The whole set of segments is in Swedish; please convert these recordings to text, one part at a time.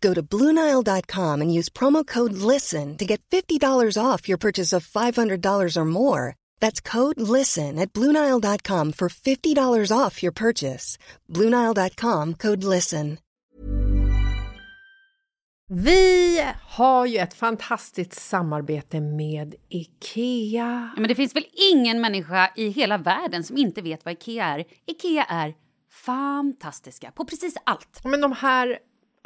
Go to Bluenile.com and use promo code LISTEN to get $50 off your purchase of $500 or more. That's code LISTEN at Bluenile.com for $50 off your purchase. Bluenile.com code LISTEN. Vi har ju ett fantastiskt samarbete med IKEA. Ja, men det finns väl ingen människa i hela världen som inte vet vad IKEA är. IKEA är fantastiska på precis allt. Men de här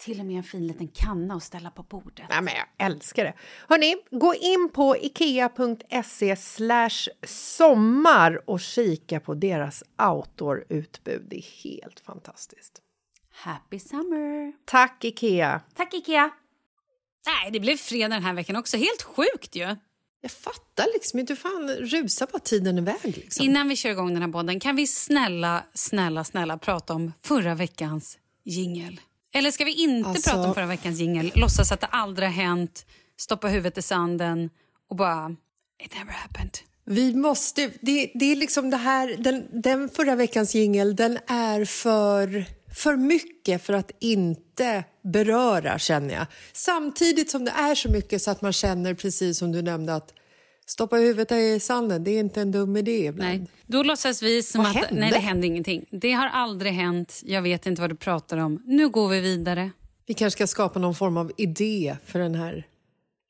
Till och med en fin liten kanna att ställa på bordet. Ja, men jag älskar det. Hörni, gå in på ikea.se sommar och kika på deras outdoor-utbud. Det är helt fantastiskt. Happy summer! Tack, Ikea! Tack, Ikea! Nej, det blev fredag den här veckan också. Helt sjukt ju! Jag fattar liksom inte. fan rusar bara tiden iväg. Liksom. Innan vi kör igång den här podden, kan vi snälla, snälla, snälla prata om förra veckans jingel? Eller ska vi inte alltså... prata om förra veckans jingel? Låtsas att det aldrig har hänt, stoppa huvudet i sanden och bara... It never happened. Vi måste... Det, det är liksom det här... Den, den förra veckans jingel, den är för, för mycket för att inte beröra, känner jag. Samtidigt som det är så mycket så att man känner, precis som du nämnde, att Stoppa huvudet i sanden, det är inte en dum idé ibland. Nej, då låtsas vi som vad att hände? nej, det hände ingenting. Det har aldrig hänt. Jag vet inte vad du pratar om. Nu går vi vidare. Vi kanske ska skapa någon form av idé för den här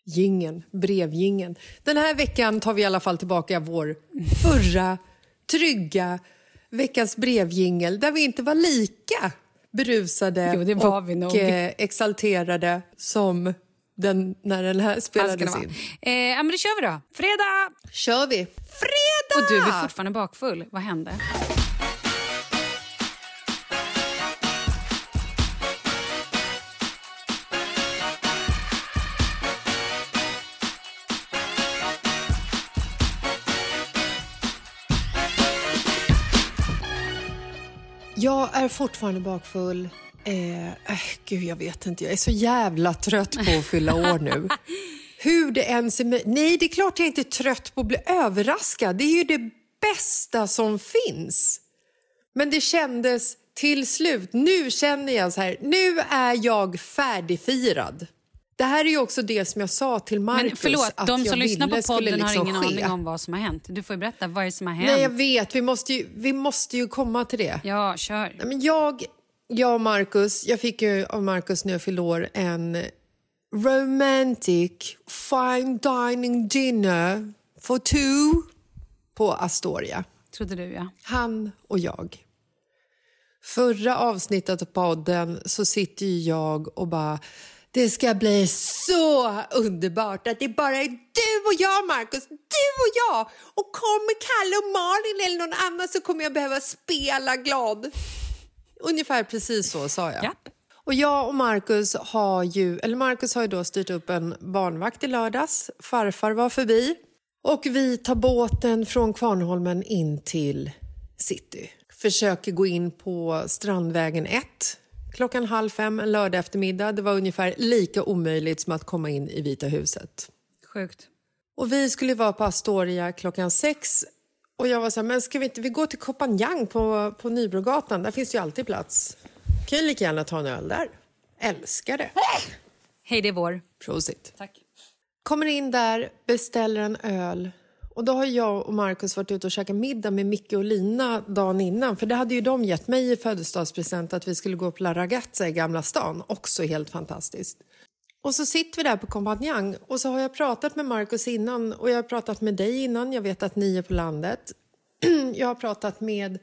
gingen, brevgingen. Den här veckan tar vi i alla fall tillbaka vår förra trygga veckans brevjingel där vi inte var lika berusade jo, och eh, exalterade som den, när den här spelades in. Eh, ja, men då kör vi då. Fredag! Kör vi. Fredag! Och du är fortfarande bakfull. Vad hände? Jag är fortfarande bakfull. Eh, äh, gud, jag vet inte. Jag är så jävla trött på att fylla år nu. Hur det ens är Nej, det är klart jag inte är trött på att bli överraskad. Det är ju det bästa som finns. Men det kändes till slut, nu känner jag så här, nu är jag färdigfirad. Det här är ju också det som jag sa till Marcus. Men förlåt, att de som lyssnar på podden liksom har ingen ske. aning om vad som har hänt. Du får ju berätta vad är det som har hänt. Nej, jag vet. Vi måste ju, vi måste ju komma till det. Ja, kör. Men jag, jag och Marcus, jag fick ju av Marcus när jag fyllde år en romantic fine dining dinner for two på Astoria. Trodde du, ja. Han och jag. Förra avsnittet av podden så sitter ju jag och bara det ska bli så underbart att det bara är du och jag, Markus. Du och jag. Och kommer Kalle och Malin eller någon annan så kommer jag behöva spela glad. Ungefär precis så sa jag. Japp. Och jag och Marcus har ju, eller Marcus har ju då styrt upp en barnvakt i lördags. Farfar var förbi. Och vi tar båten från Kvarnholmen in till city. Försöker gå in på Strandvägen 1 klockan halv fem en lördag eftermiddag. Det var ungefär lika omöjligt som att komma in i Vita huset. Sjukt. Och vi skulle vara på Astoria klockan sex. Och jag var så här, men ska vi inte vi gå till Kopanjang på, på Nybrogatan? Där finns ju alltid plats. Kan ju lika gärna ta en öl där. Älskar det. Hej, det är vår. Prosit. Tack. Kommer in där, beställer en öl. Och då har jag och Markus varit ute och käkat middag med Micke och Lina dagen innan. För det hade ju de gett mig i födelsedagspresent att vi skulle gå på La Ragazza i Gamla stan. Också helt fantastiskt. Och så sitter vi där på Kompanjang och så har jag pratat med Markus innan och jag har pratat med dig innan. Jag vet att ni är på landet. jag har pratat med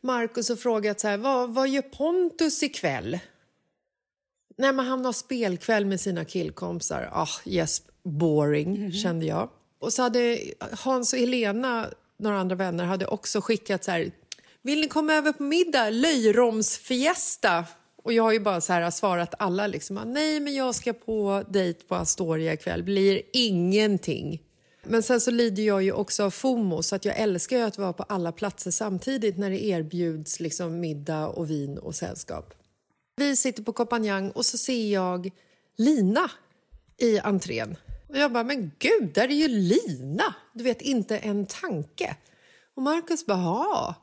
Markus och frågat så här, vad, vad gör Pontus ikväll? Nej, men han har spelkväll med sina killkompisar. Ah, yes, boring, kände jag. Och så hade Hans och Helena, några andra vänner, hade också skickat så här... Vill ni komma över på middag? Löjromsfiesta. Och jag har ju bara så här svarat alla liksom. Ah, nej, men jag ska på dejt på Astoria ikväll. Blir ingenting. Men sen så lider jag ju också av FOMO så att jag älskar ju att vara på alla platser samtidigt när det erbjuds liksom middag och vin och sällskap. Vi sitter på Kopanjang och så ser jag Lina i entrén. Och jag bara, men gud, där är ju Lina! Du vet, inte en tanke. Och Markus bara, ja.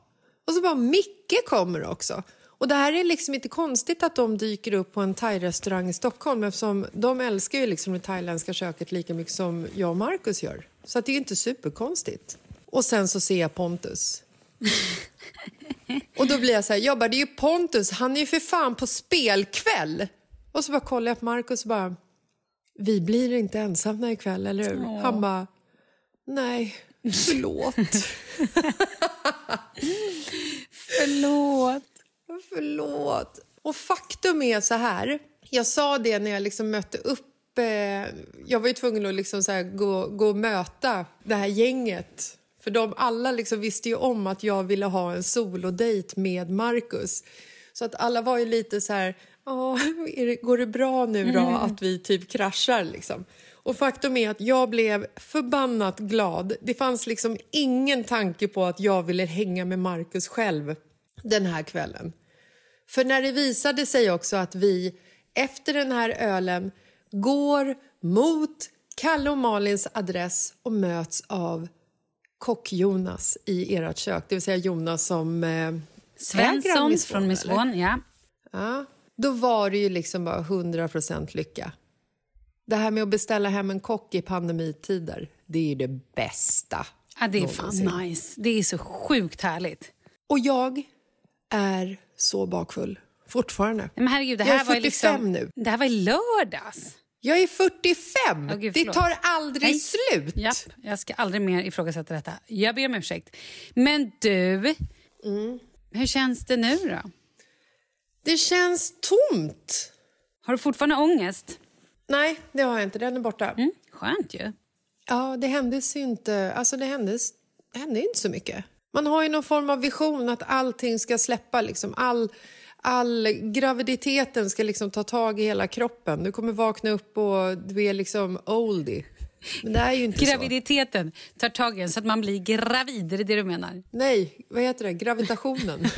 Och så bara, Micke kommer också. Och det här är liksom inte konstigt att de dyker upp på en thai-restaurang i Stockholm eftersom de älskar ju liksom det thailändska köket lika mycket som jag och Markus gör. Så det är inte superkonstigt. Och sen så ser jag Pontus. Och då blir jag så här, jag bara, det är ju Pontus, han är ju för fan på spelkväll. Och så bara kollar jag på Markus och bara, vi blir inte ensamma ikväll, eller hur? Han bara, nej, förlåt. Förlåt. Förlåt. Och faktum är så här, jag sa det när jag liksom mötte upp eh, jag var ju tvungen att liksom så gå, gå och möta det här gänget. För de alla liksom visste ju om att jag ville ha en solodejt med Marcus. Så att alla var ju lite så här, "Ja, är det, går det bra nu då att vi typ kraschar liksom? Och faktum är att jag blev förbannat glad. Det fanns liksom ingen tanke på att jag ville hänga med Marcus själv den här kvällen. För när det visade sig också att vi efter den här ölen går mot Kalle och Malins adress och möts av kock-Jonas i ert kök. Det vill säga Jonas som... Eh, Svensson Miss från Miss? Von, ja. Ja, då var det ju liksom bara 100% lycka. Det här med att beställa hem en kock i pandemitider, det är ju det bästa. ja. Det är fan någonsin. nice. Det är så sjukt härligt. Och jag är så bakfull fortfarande. Men herregud, det Jag är här var ju 45 liksom, nu. Det här var i lördags. Jag är 45! Åh, gud, det tar aldrig Nej. slut. Japp, jag ska aldrig mer ifrågasätta detta. Jag ber om ursäkt. Men du, Mm. hur känns det nu då? Det känns tomt. Har du fortfarande ångest? Nej, det har jag inte. Den är borta. Mm, skönt ju. Ja, det händes ju inte... Alltså det händes, det hände inte så mycket. Man har ju någon form av vision att allting ska släppa. Liksom. All, all graviditeten ska liksom ta tag i hela kroppen. Du kommer vakna upp och du är liksom oldie. Men det är ju inte så. Graviditeten tar tag i en så att man blir gravid, är det det du menar? Nej, vad heter det? Gravitationen.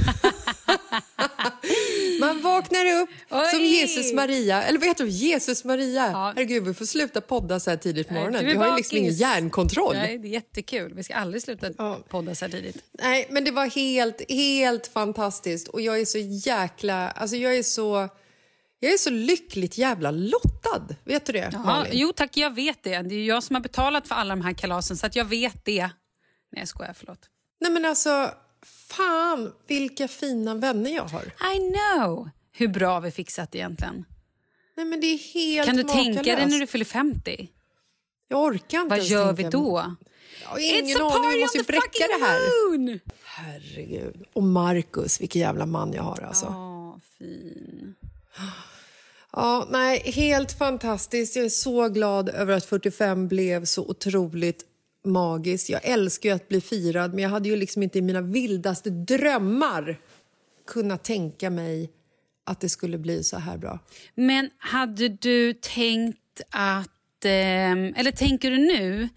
Man vaknar upp Oj. som Jesus Maria. Eller vad heter du? Jesus Maria. Ja. Herregud, vi får sluta podda så här tidigt på morgonen. Vi har ju liksom ingen hjärnkontroll. Nej, det är jättekul. Vi ska aldrig sluta Ja. podda så här tidigt. Nej, men det var helt, helt fantastiskt. Och jag är så jäkla... Alltså jag är så... Jag är så lyckligt jävla lottad. Vet du det, Ja, Malin? jo tack, jag vet det. Det är jag som har betalat för alla de här kalasen så att jag vet det. Nej, jag skojar. Förlåt. Nej, men alltså... Fan, vilka fina vänner jag har. I know hur bra vi fixat egentligen. Nej, men det är helt Kan du makalöst. tänka dig när du fyller 50? Jag orkar inte Vad gör vi då? Jag har ingen It's aning, vi måste ju bräcka det här. moon! Herregud. Och Marcus, vilken jävla man jag har alltså. Åh, fin. Ja, nej, helt fantastiskt. Jag är så glad över att 45 blev så otroligt magiskt. Jag älskar ju att bli firad, men jag hade ju liksom inte i mina vildaste drömmar kunnat tänka mig att det skulle bli så här bra. Men hade du tänkt att... Ehm, eller tänker du nu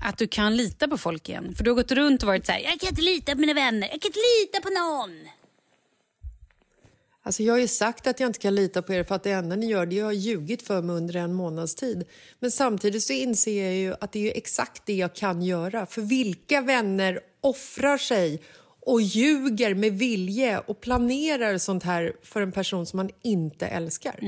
att du kan lita på folk igen? För du har gått runt och varit så här... Jag kan inte lita på mina vänner. Jag kan inte lita på någon. Alltså jag har ju sagt att jag inte kan lita på er för att det enda ni gör det är att ha ljugit för mig under en månads tid. Men samtidigt så inser jag ju att det är exakt det jag kan göra. För vilka vänner offrar sig och ljuger med vilje och planerar sånt här för en person som man inte älskar?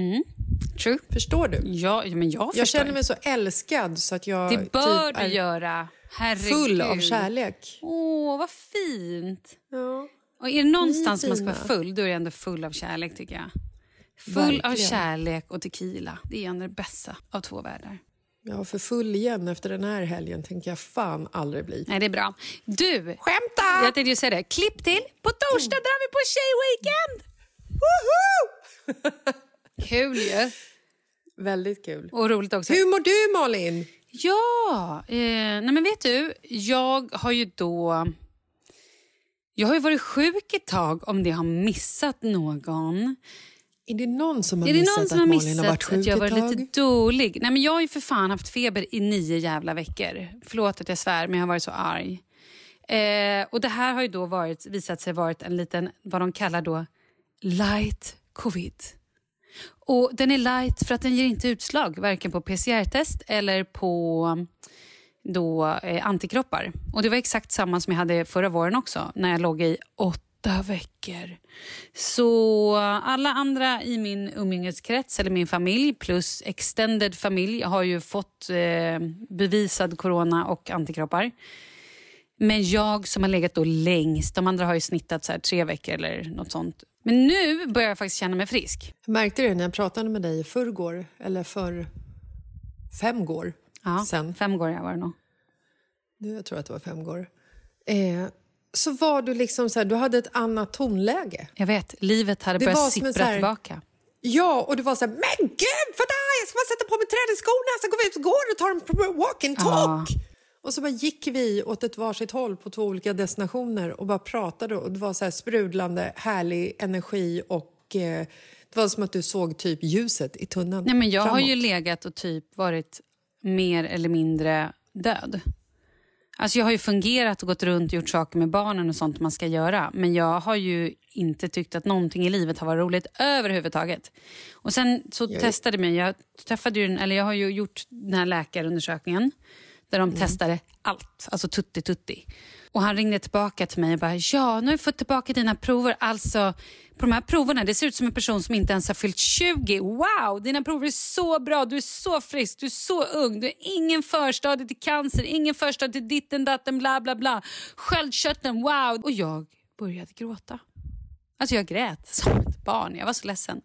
True. Förstår du? Ja, men jag, Jag förstår. känner mig så älskad så att jag Det bör typ du är göra. Herregud. full av kärlek. Åh, vad fint. Ja. Och är det någonstans man ska vara full, då är det ändå full av kärlek tycker jag. Full av Verkligen. kärlek och tequila. Det är ändå det bästa av två världar. Ja, för full igen efter den här helgen tänker jag fan aldrig bli. Nej, det är bra. Du, Skämta! jag tänkte ju säga det. Klipp till. På torsdag drar vi på tjejweekend! Kul ju. Väldigt kul. Och roligt också. Hur mår du, Malin? Ja, eh, nej men vet du, jag har ju då... Jag har ju varit sjuk ett tag om det har missat någon. Är det någon som har Är det missat någon som att har Malin har varit missat sjuk att jag tag? lite dålig? Nej men jag har ju för fan haft feber i nio jävla veckor. Förlåt att jag svär, men jag har varit så arg. Eh, och det här har ju då varit, visat sig varit en liten, vad de kallar då, light covid. Och den är light för att den ger inte utslag, varken på PCR-test eller på då, eh, antikroppar. Och det var exakt samma som jag hade förra våren också, när jag låg i åtta veckor. Så alla andra i min umgängeskrets eller min familj plus extended familj har ju fått eh, bevisad corona och antikroppar. Men jag som har legat då längst, de andra har ju snittat så här tre veckor eller något sånt. Men nu börjar jag faktiskt känna mig frisk. Jag märkte det när jag pratade med dig i förrgår, eller för fem går Ja, sen. Fem går jag var det nog. Nu, Jag tror att det var fem går. Eh, så var du liksom så här, du hade ett annat tonläge. Jag vet, livet hade Det börjat sippra här- tillbaka. Ja, och du var så här, men gud vad där, jag ska bara sätta på mig träningsskorna, sen går vi ut och går och tar en walk and talk. Och så bara gick vi åt ett varsitt håll på två olika destinationer och bara pratade och det var så här sprudlande, härlig energi och eh, det var som att du såg typ ljuset i tunneln. Nej, men jag har framåt. ju legat och typ varit mer eller mindre död. Alltså jag har ju fungerat och gått runt och gjort saker med barnen och sånt man ska göra. Men jag har ju inte tyckt att någonting i livet har varit roligt överhuvudtaget. Och sen så testade mig, jag träffade ju, eller jag har ju gjort den här läkarundersökningen. Där de testade allt, alltså tutti tutti. Och han ringde tillbaka till mig och bara, ja nu har vi fått tillbaka dina prover. Alltså på de här proverna, det ser ut som en person som inte ens har fyllt 20. Wow, dina prover är så bra, du är så frisk, du är så ung. Du har ingen förstadie till cancer, ingen förstadie till ditten datten bla bla bla. Sköldkörteln, wow. Och jag började gråta. Alltså jag grät som ett barn, jag var så ledsen.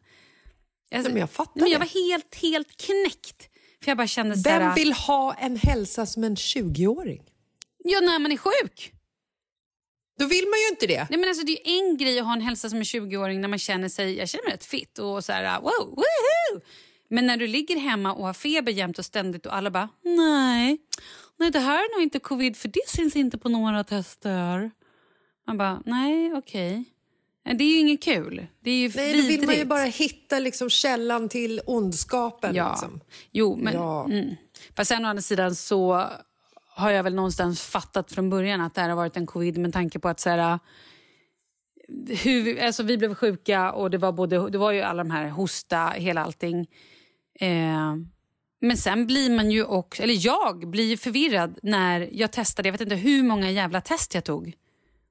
Nej, men jag fattar men jag det. var helt, helt knäckt. För jag bara kände Vem här, vill ha en hälsa som en 20-åring? Ja, när man är sjuk. Då vill man ju inte det. Nej, men alltså, det är en grej att ha en hälsa som en 20-åring när man känner sig jag känner mig rätt fit och så här, wow, woohoo! Men när du ligger hemma och har feber jämt och ständigt och alla bara nej, nej det här är nog inte covid för det syns inte på några tester. Man bara nej, okej. Det är ju inget kul. Det är ju Nej, då vill man ju vidrigt. bara hitta liksom källan till ondskapen. Ja, Liksom. jo men... Ja. Mm. Fast sen å andra sidan så har jag väl någonstans fattat från början att det här har varit en covid med tanke på att så här, hur vi, alltså vi blev sjuka och det var, både, det var ju alla de här hosta, hela allting. Eh, men sen blir man ju också, eller jag blir förvirrad när jag testade, jag vet inte hur många jävla test jag tog.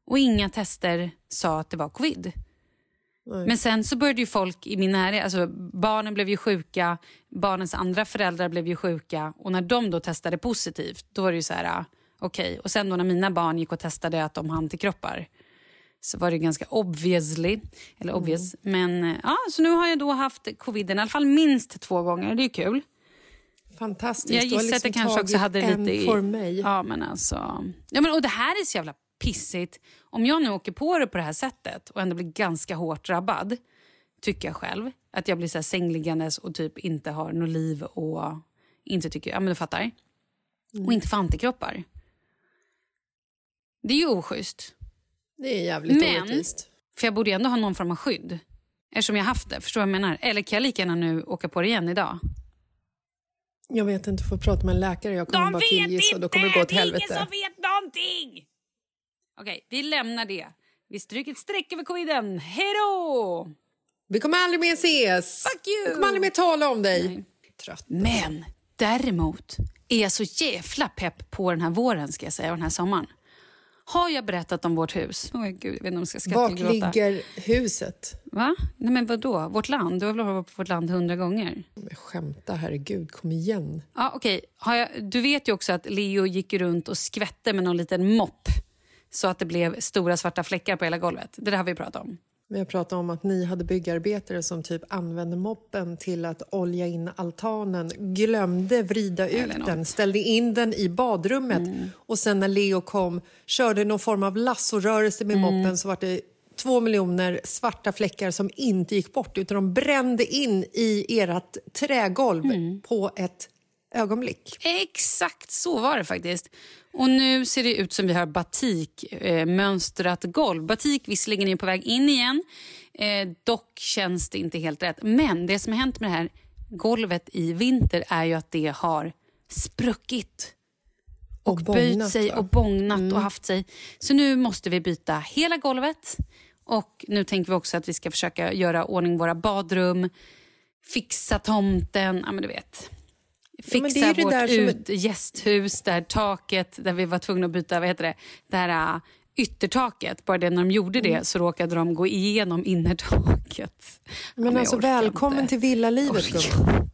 Och inga tester sa att det var covid. Nej. Men sen så började ju folk i min närhet, alltså barnen blev ju sjuka, barnens andra föräldrar blev ju sjuka och när de då testade positivt, då var det ju så här, ah, okej. Okay. Och sen då när mina barn gick och testade att de har antikroppar så var det ganska obviously, eller obvious. Mm. Men ja, så nu har jag då haft covid i alla fall minst två gånger, det är kul. Fantastiskt. Jag gissar liksom att jag kanske också hade lite... I, för mig. Ja, men alltså... Ja, men, och det här är så jävla pissigt. Om jag nu åker på det på det här sättet och ändå blir ganska hårt drabbad, tycker jag själv, att jag blir så här sängliggandes och typ inte har något liv och inte tycker... Ja, men du fattar. Mm. Och inte får antikroppar. Det är ju oschysst. Det är jävligt men, orättvist. För jag borde ändå ha någon form av skydd. Eftersom jag haft det. Förstår du vad jag menar? Eller kan jag lika gärna nu åka på det igen idag? Jag vet inte, får prata med en läkare. Jag kommer De bara killgissa och då kommer det gå åt helvete. Det är ingen som vet någonting! Okej, vi lämnar det. Vi stryker ett streck över coviden. Hej då! Vi kommer aldrig mer ses. Fuck you! Vi kommer aldrig mer tala om dig. Nej. Trött. Men däremot är jag så jävla pepp på den här våren ska jag säga, och den här sommaren. Har jag berättat om vårt hus? Oh, Gud, jag vet inte om jag ska Vart ligger huset? Va? Nej, men vadå? Vårt land? Du har väl varit på vårt land hundra gånger? Skämta, herregud. Kom igen. Ja, okay. Du vet ju också att Leo gick runt och skvätte med någon liten mopp så att det blev stora svarta fläckar på hela golvet. Det där har vi pratat om. Vi har pratat om att ni hade byggarbetare som typ använde moppen till att olja in altanen, glömde vrida ut den, ställde in den i badrummet mm. och sen när Leo kom körde någon form av lassorörelse med mm. moppen så var det två miljoner svarta fläckar som inte gick bort utan de brände in i ert trägolv mm. på ett ögonblick. Exakt så var det faktiskt. Och nu ser det ut som vi har batikmönstrat eh, golv. Batik visserligen är på väg in igen. Eh, dock känns det inte helt rätt. Men det som har hänt med det här golvet i vinter är ju att det har spruckit. Och, och böjt sig och bångnat mm. och haft sig. Så nu måste vi byta hela golvet. Och nu tänker vi också att vi ska försöka göra ordning våra badrum, fixa tomten, ja men du vet fixa ja, vårt ut, som... gästhus, där taket där vi var tvungna att byta vad heter det, det här, uh, yttertaket. Bara det när de gjorde det mm. så råkade de gå igenom innertaket. Men alltså välkommen inte. till villalivet gumman.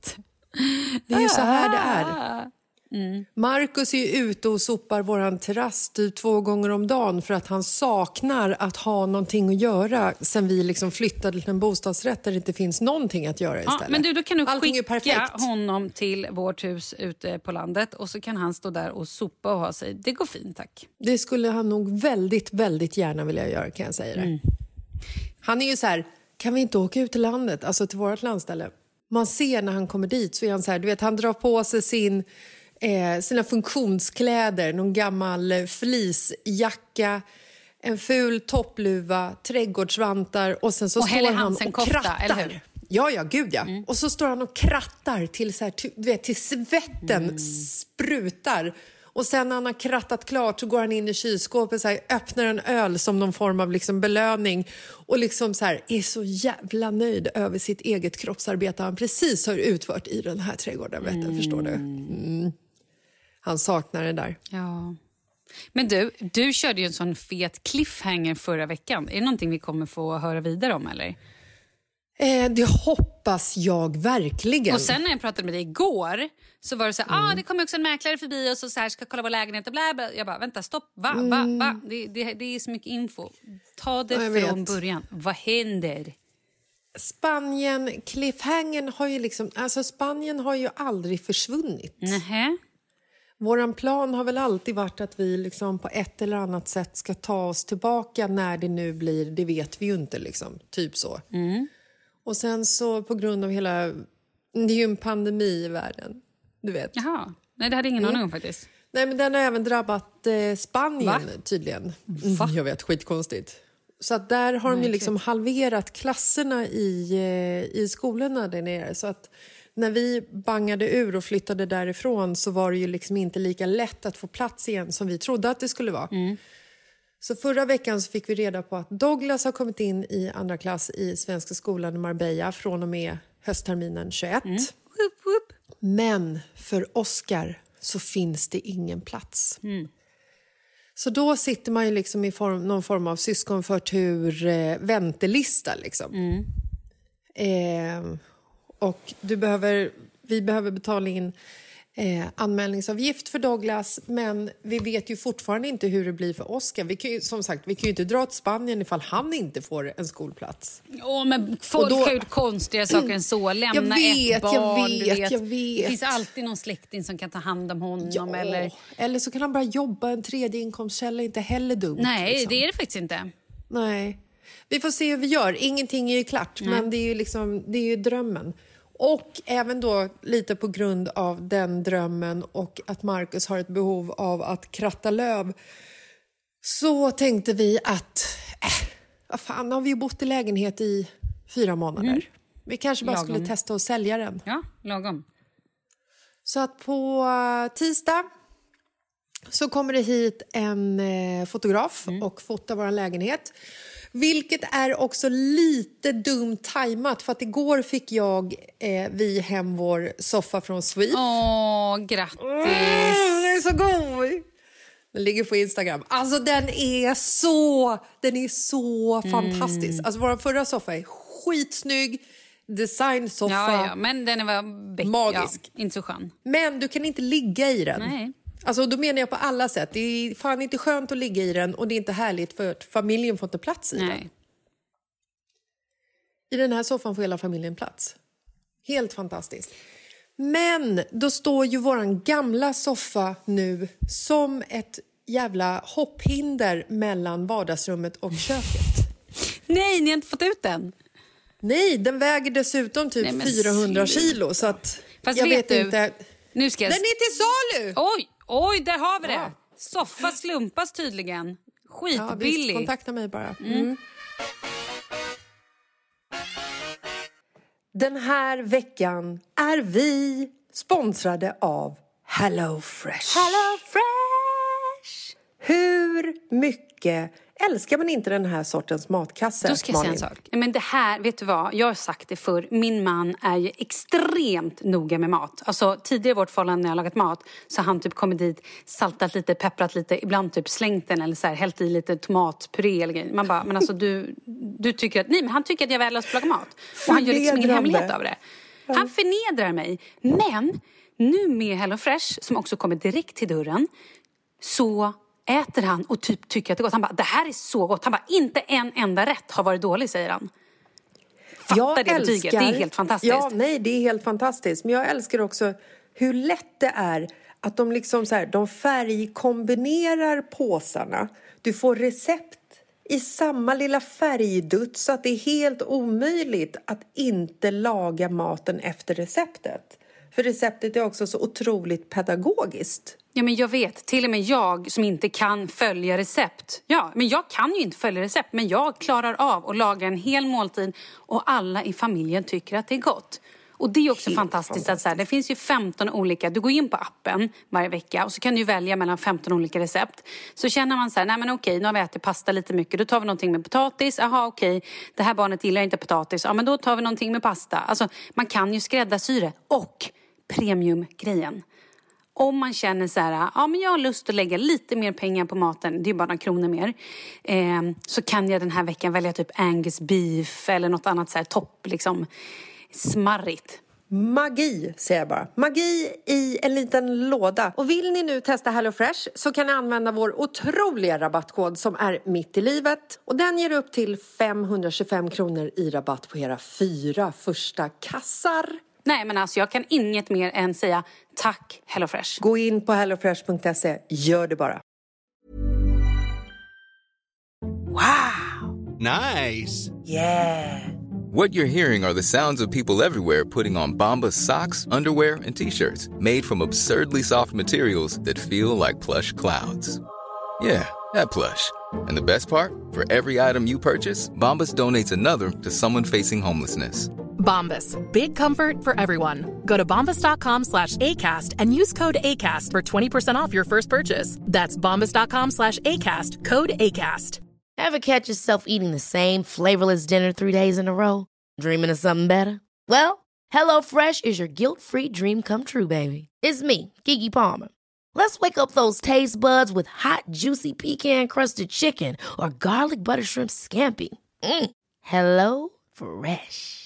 Det är ju så här det är. Mm. Marcus är ute och sopar vår terrass typ två gånger om dagen för att han saknar att ha någonting att göra sen vi liksom flyttade till en bostadsrätt där det inte finns någonting att göra istället. Ja, men du, då kan du Allting skicka honom till vårt hus ute på landet och så kan han stå där och sopa och ha sig. Det går fint, tack. Det skulle han nog väldigt, väldigt gärna vilja göra kan jag säga det. Mm. Han är ju så här, kan vi inte åka ut till landet, alltså till vårt landställe? Man ser när han kommer dit så är han så här, du vet han drar på sig sin eh, sina funktionskläder, någon gammal fleecejacka en ful toppluva, trädgårdsvantar och sen så och står han och krattar. Eller hur? Ja, ja, gud ja. Mm. Och så står han och krattar till, så här, du vet, till svetten mm. sprutar. Och sen när han har krattat klart så går han in i kylskåpet och öppnar en öl som någon form av liksom belöning och liksom så här, är så jävla nöjd över sitt eget kroppsarbete han precis har utfört i den här trädgården. Vet du, mm. Förstår du? Mm. Han saknar det där. Ja. Men du, du körde ju en sån fet cliffhanger förra veckan. Är det någonting vi kommer få höra vidare om? eller? Eh, det hoppas jag verkligen. Och sen när jag pratade med dig igår så var det så här, ah, mm. ah, det kommer också en mäklare förbi och så, så här, ska kolla vår lägenhet och bla, bla. Jag bara, vänta, stopp, va, va, va? Mm. Det, det, det är så mycket info. Ta det ja, från början. Vad händer? Spanien, cliffhangern har ju liksom, alltså Spanien har ju aldrig försvunnit. Nähä. Vår plan har väl alltid varit att vi liksom på ett eller annat sätt ska ta oss tillbaka när det nu blir, det vet vi ju inte. Liksom. Typ så. Mm. Och sen så på grund av hela... Det är ju en pandemi i världen. Du vet. Jaha. Nej, det hade ingen mm. aning om faktiskt. Nej, men den har även drabbat eh, Spanien Va? tydligen. Va? Jag vet, skitkonstigt. Så att där har Nej, de ju liksom halverat klasserna i, eh, i skolorna där nere. Så att när vi bangade ur och flyttade därifrån så var det ju liksom inte lika lätt att få plats igen som vi trodde att det skulle vara. Mm. Så förra veckan så fick vi reda på att Douglas har kommit in i andra klass i Svenska skolan i Marbella från och med höstterminen 21. Mm. Woop, woop. Men för Oscar så finns det ingen plats. Mm. Så då sitter man ju liksom i form, någon form av syskonförtur, eh, väntelista. Liksom. Mm. Eh, och du behöver, vi behöver betala in eh, anmälningsavgift för Douglas men vi vet ju fortfarande inte hur det blir för Oscar. Vi kan ju, som sagt, vi kan ju inte dra till Spanien ifall han inte får en skolplats. Åh, men folk då- har gjort konstigare saker än så. Lämna vet, ett barn. jag vet, vet. jag vet. Det finns alltid någon släkting som kan ta hand om honom. Eller... eller så kan han bara jobba, en tredje inkomstkälla, inte heller dumt. Nej, liksom. det är det faktiskt inte. Nej. Vi får se hur vi gör. Ingenting är ju klart, men det är ju, liksom, det är ju drömmen. Och även då lite på grund av den drömmen och att Marcus har ett behov av att kratta löv så tänkte vi att, äh, vad fan, har vi ju bott i lägenhet i fyra månader. Vi kanske bara Lagom. skulle testa att sälja den. Ja, lagom. Så att på eh, tisdag så kommer det hit en eh, fotograf och fotar vår lägenhet. Vilket är också lite dumt tajmat för att igår fick jag eh, vi hem vår soffa från Sweep. Åh, grattis! Mm, den är så god! Den ligger på Instagram. Alltså den är så, den är så fantastisk. Alltså vår förra soffa är skitsnygg, designsoffa. Ja, ja, men den bäck- Magisk. Ja, inte så skön. Men du kan inte ligga i den. Nej. Alltså, då menar jag på alla sätt. Det är fan inte skönt att ligga i den och det är inte härligt för att familjen får inte plats i den. Nej. I den här soffan får hela familjen plats. Helt fantastiskt. Men då står ju våran gamla soffa nu som ett jävla hopphinder mellan vardagsrummet och köket. Nej, ni har inte fått ut den? Nej, den väger dessutom typ Nej, men 400 sluta. kilo så att Fast jag vet vet du, inte. Nu ska jag... Den är till salu! Oj, oj, där har vi det! Ja. Soffa slumpas tydligen. Ja, visst, Skitbillig. kontakta mig bara. Mm. Den här veckan är vi sponsrade av Hello Fresh. Hello Fresh! Hur mycket älskar man inte den här sortens matkasse, Då ska jag säga en sak. Men det här, vet du vad? Jag har sagt det förr. Min man är ju extremt noga med mat. Alltså tidigare i vårt förhållande när jag lagat mat så har han typ kommit dit, saltat lite, pepprat lite, ibland typ slängt den eller så här, hällt i lite tomatpuré eller grejer. Man bara, men alltså du, du tycker att, nej men han tycker att jag är värdelös på att laga mat. Och han gör liksom ingen hemlighet av det. Han förnedrar mig. Men nu med Hello Fresh som också kommer direkt till dörren så äter han och typ tycker att det är gott. Han bara, det här är så gott. Han bara, inte en enda rätt har varit dålig, säger han. Fatta det betyget, det är helt fantastiskt. Ja, nej, det är helt fantastiskt. Men jag älskar också hur lätt det är att de liksom så här, de färgkombinerar påsarna. Du får recept i samma lilla färgdutt så att det är helt omöjligt att inte laga maten efter receptet. För receptet är också så otroligt pedagogiskt. Ja, men jag vet. Till och med jag som inte kan följa recept. Ja, men jag kan ju inte följa recept, men jag klarar av att laga en hel måltid och alla i familjen tycker att det är gott. Och det är också Helt fantastiskt att så här, det finns ju 15 olika, du går in på appen varje vecka och så kan du välja mellan 15 olika recept. Så känner man så här, nej men okej, nu har vi ätit pasta lite mycket, då tar vi någonting med potatis, jaha okej, det här barnet gillar inte potatis, ja men då tar vi någonting med pasta. Alltså man kan ju skräddarsy det. Och premiumgrejen. Om man känner så här, ja men jag har lust att lägga lite mer pengar på maten, det är bara några kronor mer. Eh, så kan jag den här veckan välja typ Angus beef eller något annat så här topp, liksom smarrigt. Magi, säger jag bara. Magi i en liten låda. Och vill ni nu testa HelloFresh så kan ni använda vår otroliga rabattkod som är mitt i livet. Och den ger upp till 525 kronor i rabatt på era fyra första kassar. Nej men alltså jag kan inget mer än säga tack HelloFresh. Gå in på hellofresh.se, gör det bara. Nice. What you're hearing are the sounds of people everywhere putting on Bombas socks, underwear, and t-shirts made from absurdly soft materials that feel like plush clouds. Yeah, that plush. And the best part? For every item you purchase, Bombas donates another to someone facing homelessness. Bombas. Big comfort for everyone. Go to bombas.com slash ACAST and use code ACAST for 20% off your first purchase. That's bombas.com slash ACAST. Code ACAST. Ever catch yourself eating the same flavorless dinner three days in a row? Dreaming of something better? Well, HelloFresh is your guilt-free dream come true, baby. It's me, Gigi Palmer. Let's wake up those taste buds with hot, juicy pecan-crusted chicken or garlic butter shrimp scampi. Mm. Hello Fresh.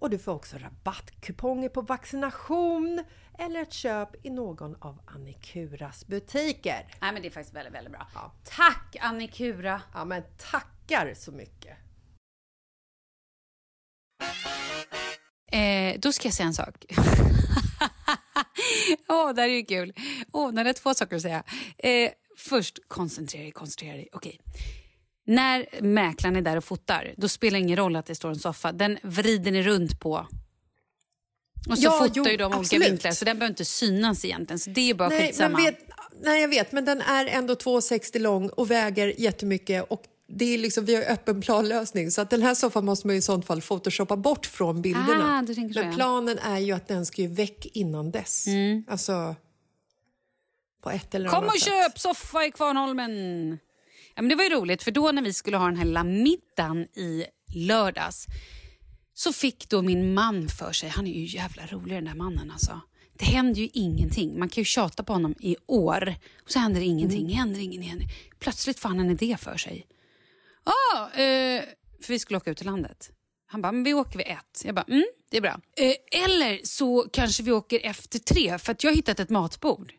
och du får också rabattkuponger på vaccination eller ett köp i någon av Annikuras butiker. Nej men det är faktiskt väldigt, väldigt bra. Ja. Tack Annikura! Ja men tackar så mycket! Eh, då ska jag säga en sak. Åh, det här är ju kul. Åh, när det är två saker att säga. Eh, först, koncentrera dig, koncentrera dig. Okej. När mäklaren är där och fotar, då spelar det ingen roll att det står en soffa. Den vrider ni runt på. Och så Ja, fotar jo, ju de olika vinklar, så den behöver inte synas egentligen. Så det är bara Nej, skitsamma. vet, nej, jag vet, men den är ändå 2,60 lång och väger jättemycket. Och det är liksom, vi har öppen planlösning så att den här soffan måste man i sånt fall photoshoppa bort från bilderna. Ah, så, men ja. planen är ju att den ska ju väck innan dess. Alltså på ett eller Kom annat och sätt. köp soffa i Kvarnholmen! Ja, men det var ju roligt, för då när vi skulle ha den här lilla middagen i lördags så fick då min man för sig, han är ju jävla rolig den där mannen alltså. det händer ju ingenting. Man kan ju tjata på honom i år och så händer ingenting. Mm. Händer ingenting. Plötsligt får han en idé för sig. Ah, eh, för vi skulle åka ut till landet. Han bara, men vi åker vid ett. Jag bara, mm, det är bra. Eh, eller så kanske vi åker efter tre för att jag har hittat ett matbord.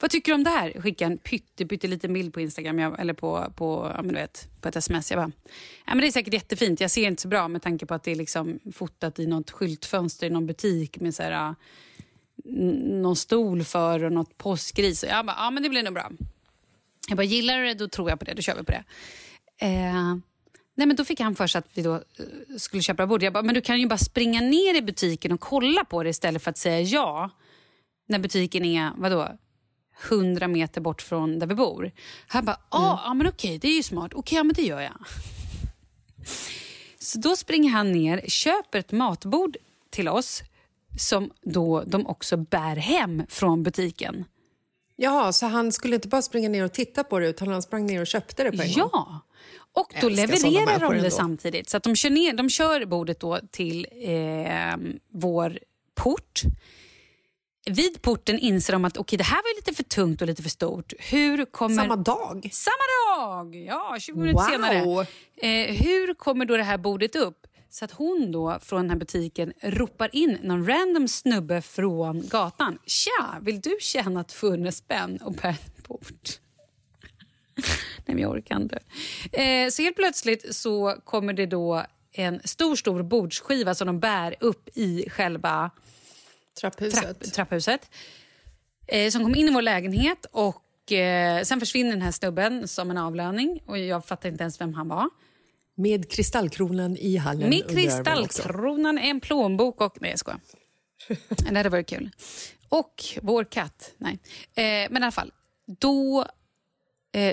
Vad tycker du om det här? Skicka en pytteliten bild på Instagram jag, eller på, på, ja, men du vet, på ett sms. Jag bara, ja, men det är säkert jättefint. Jag ser inte så bra med tanke på att det är liksom fotat i något skyltfönster i någon butik med så här, ah, någon stol för och något påskris. Jag bara, ja men det blir nog bra. Jag bara, gillar du det då tror jag på det, då kör vi på det. Eh, nej men då fick han för sig att vi då eh, skulle köpa bord. Jag bara, men du kan ju bara springa ner i butiken och kolla på det istället för att säga ja. När butiken är, vadå, 100 meter bort från där vi bor. Han bara, ah, mm. ja men okej, det är ju smart. Okej, ja, men det gör jag. Så då springer han ner, köper ett matbord till oss som då de också bär hem från butiken. Ja, så han skulle inte bara springa ner och titta på det utan han sprang ner och köpte det på en gång? Ja, och då levererar de det samtidigt. Så de, kör ner, de kör bordet då till eh, vår port. Vid porten inser de att okay, det här var lite för tungt och lite för stort. Hur kommer... Samma dag? Samma dag! Ja, 20 minuter wow. senare. Eh, hur kommer då det här bordet upp? Så att hon då från den här butiken ropar in någon random snubbe från gatan. Tja, vill du tjäna 200 spänn och bära ett bord? Nej, men jag orkar inte. Eh, så helt plötsligt så kommer det då en stor, stor bordsskiva som de bär upp i själva trapphuset. Trapp, trapphuset eh, som kom in i vår lägenhet och eh, sen försvinner den här snubben som en avlöning och jag fattar inte ens vem han var. Med kristallkronan i hallen. Med kristallkronan, en plånbok och... Nej, jag skojar. det hade varit kul. Och vår katt. Nej. Eh, men i alla fall, då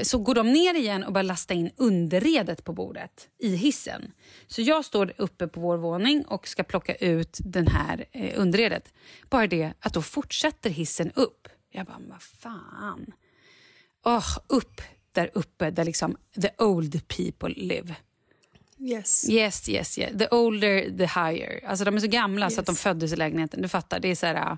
så går de ner igen och börjar lasta in underredet på bordet i hissen. Så jag står uppe på vår våning och ska plocka ut den här eh, underredet. Bara det att då fortsätter hissen upp. Jag bara, vad fan. Oh, upp där uppe där liksom the old people live. Yes. Yes, yes, yes. The older the higher. Alltså de är så gamla yes. så att de föddes i lägenheten. Du fattar, det är så här...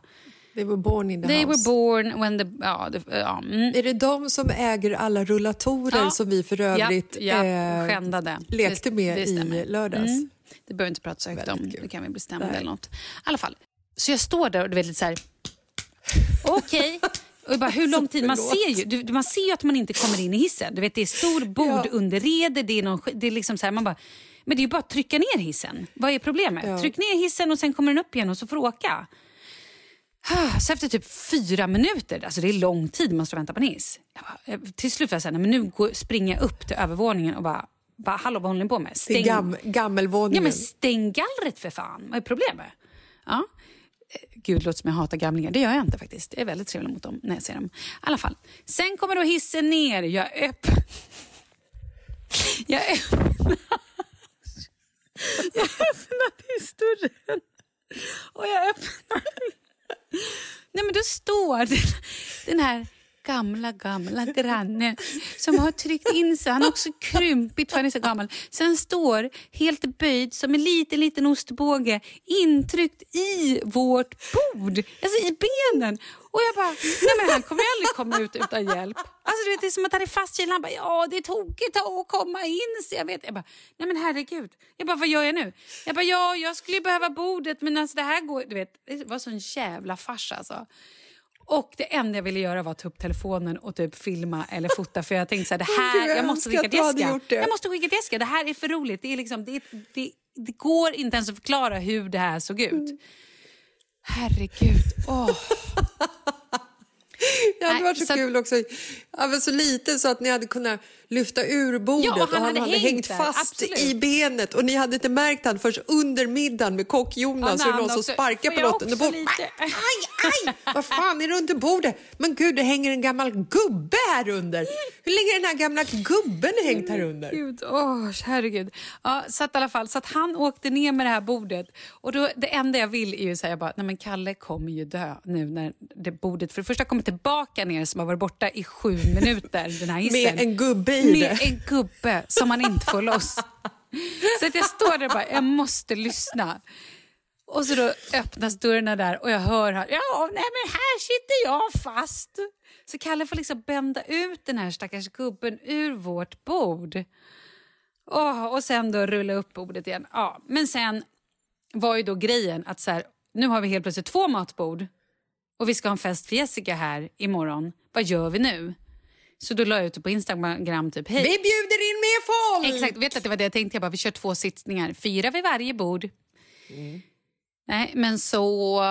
They were born in the They house. were born when the... Ja, the, ja, mm. Är det de som äger alla rullatorer ja. som vi för övrigt ja, ja. Eh, lekte med det, det i lördags? Mm. Det behöver vi inte prata så högt om. Det kan vi bestämma eller något. I alla fall. Så jag står där och du vet lite så här... Okej. Okay. Och bara, hur lång tid? Man ser, ju, du, man ser ju att man inte kommer in i hissen. Du vet, det är stor bord ja. under rede. Det är, någon, det är liksom så här, man bara, men det är ju bara att trycka ner hissen. Vad är problemet? Ja. Tryck ner hissen och sen kommer den upp igen och så får du åka. Så efter typ fyra minuter, alltså det är lång tid man står och väntar på en hiss. Bara, till slut var jag såhär, men nu går, springer jag upp till övervåningen och bara, bara hallå vad håller ni på med? Stäng, gam, gammelvåningen. Ja men stäng gallret för fan, vad är problemet? Ja. Gud, låter som jag hatar gamlingar. Det gör jag inte faktiskt. Jag är väldigt trevlig mot dem när jag ser dem. I. Sen kommer då hissen ner. Jag öppnar... Jag öppnar... Jag öppnar historien. Och jag öppnar... Nej, men då står den, den här gamla, gamla granne som har tryckt in sig. Han har också krympit för han är så gammal. Sen han står helt böjd som en liten, liten ostbåge intryckt i vårt bord, alltså i benen. Och jag bara, nej men han kommer aldrig komma ut utan hjälp. Alltså du vet, det är som att han är fastkilad. Han bara, ja det är tokigt att komma in. Så jag, vet. jag bara, nej men herregud. Jag bara, vad gör jag nu? Jag bara, ja jag skulle behöva bordet men alltså det här går, du vet. Det var sån jävla fars alltså. Och det enda jag ville göra var att ta upp telefonen och typ filma eller fota för jag tänkte så här, det här, jag måste skicka till Jessica. Jag måste skicka till Jessica, det här är för roligt. Det, är liksom, det, det, det går inte ens att förklara hur det här såg ut. Mm. Herregud. Oh. Det hade varit så, så kul också. Var så liten så att ni hade kunnat lyfta ur bordet ja, och han, och han hade, hade hängt, fast Absolut. i benet och ni hade inte märkt han först under middagen med kock-Jonas ja, det någon som sparkar på något under bordet. Aj, aj! Vad fan är det under bordet? Men gud, det hänger en gammal gubbe här under. Hur länge är den här gamla gubben hängt här under? Gud, oh, herregud. Ja, så att i alla fall, så att han åkte ner med det här bordet och då, det enda jag vill är ju säga bara, nej men Kalle kommer ju dö nu när det bordet för det första kommer tillbaka ner som har varit borta i sju minuter, den här hissen. Med en gubbe i med det. en gubbe som man inte får loss. Så att jag står där och bara, jag måste lyssna. Och så då öppnas dörrarna där och jag hör här, ja, nej men här sitter jag fast. Så Kalle får liksom bända ut den här stackars gubben ur vårt bord. Oh, och sen då rulla upp bordet igen. Ja, men sen var ju då grejen att så här, nu har vi helt plötsligt två matbord och vi ska ha en fest för Jessica här imorgon. Vad gör vi nu? Så då la jag ut det på Instagram typ, hej. Vi bjuder in mer folk! Exakt, vet att det var det jag tänkte. Jag bara, vi kör två sittningar, fyra vid varje bord. Mm. Nej, men så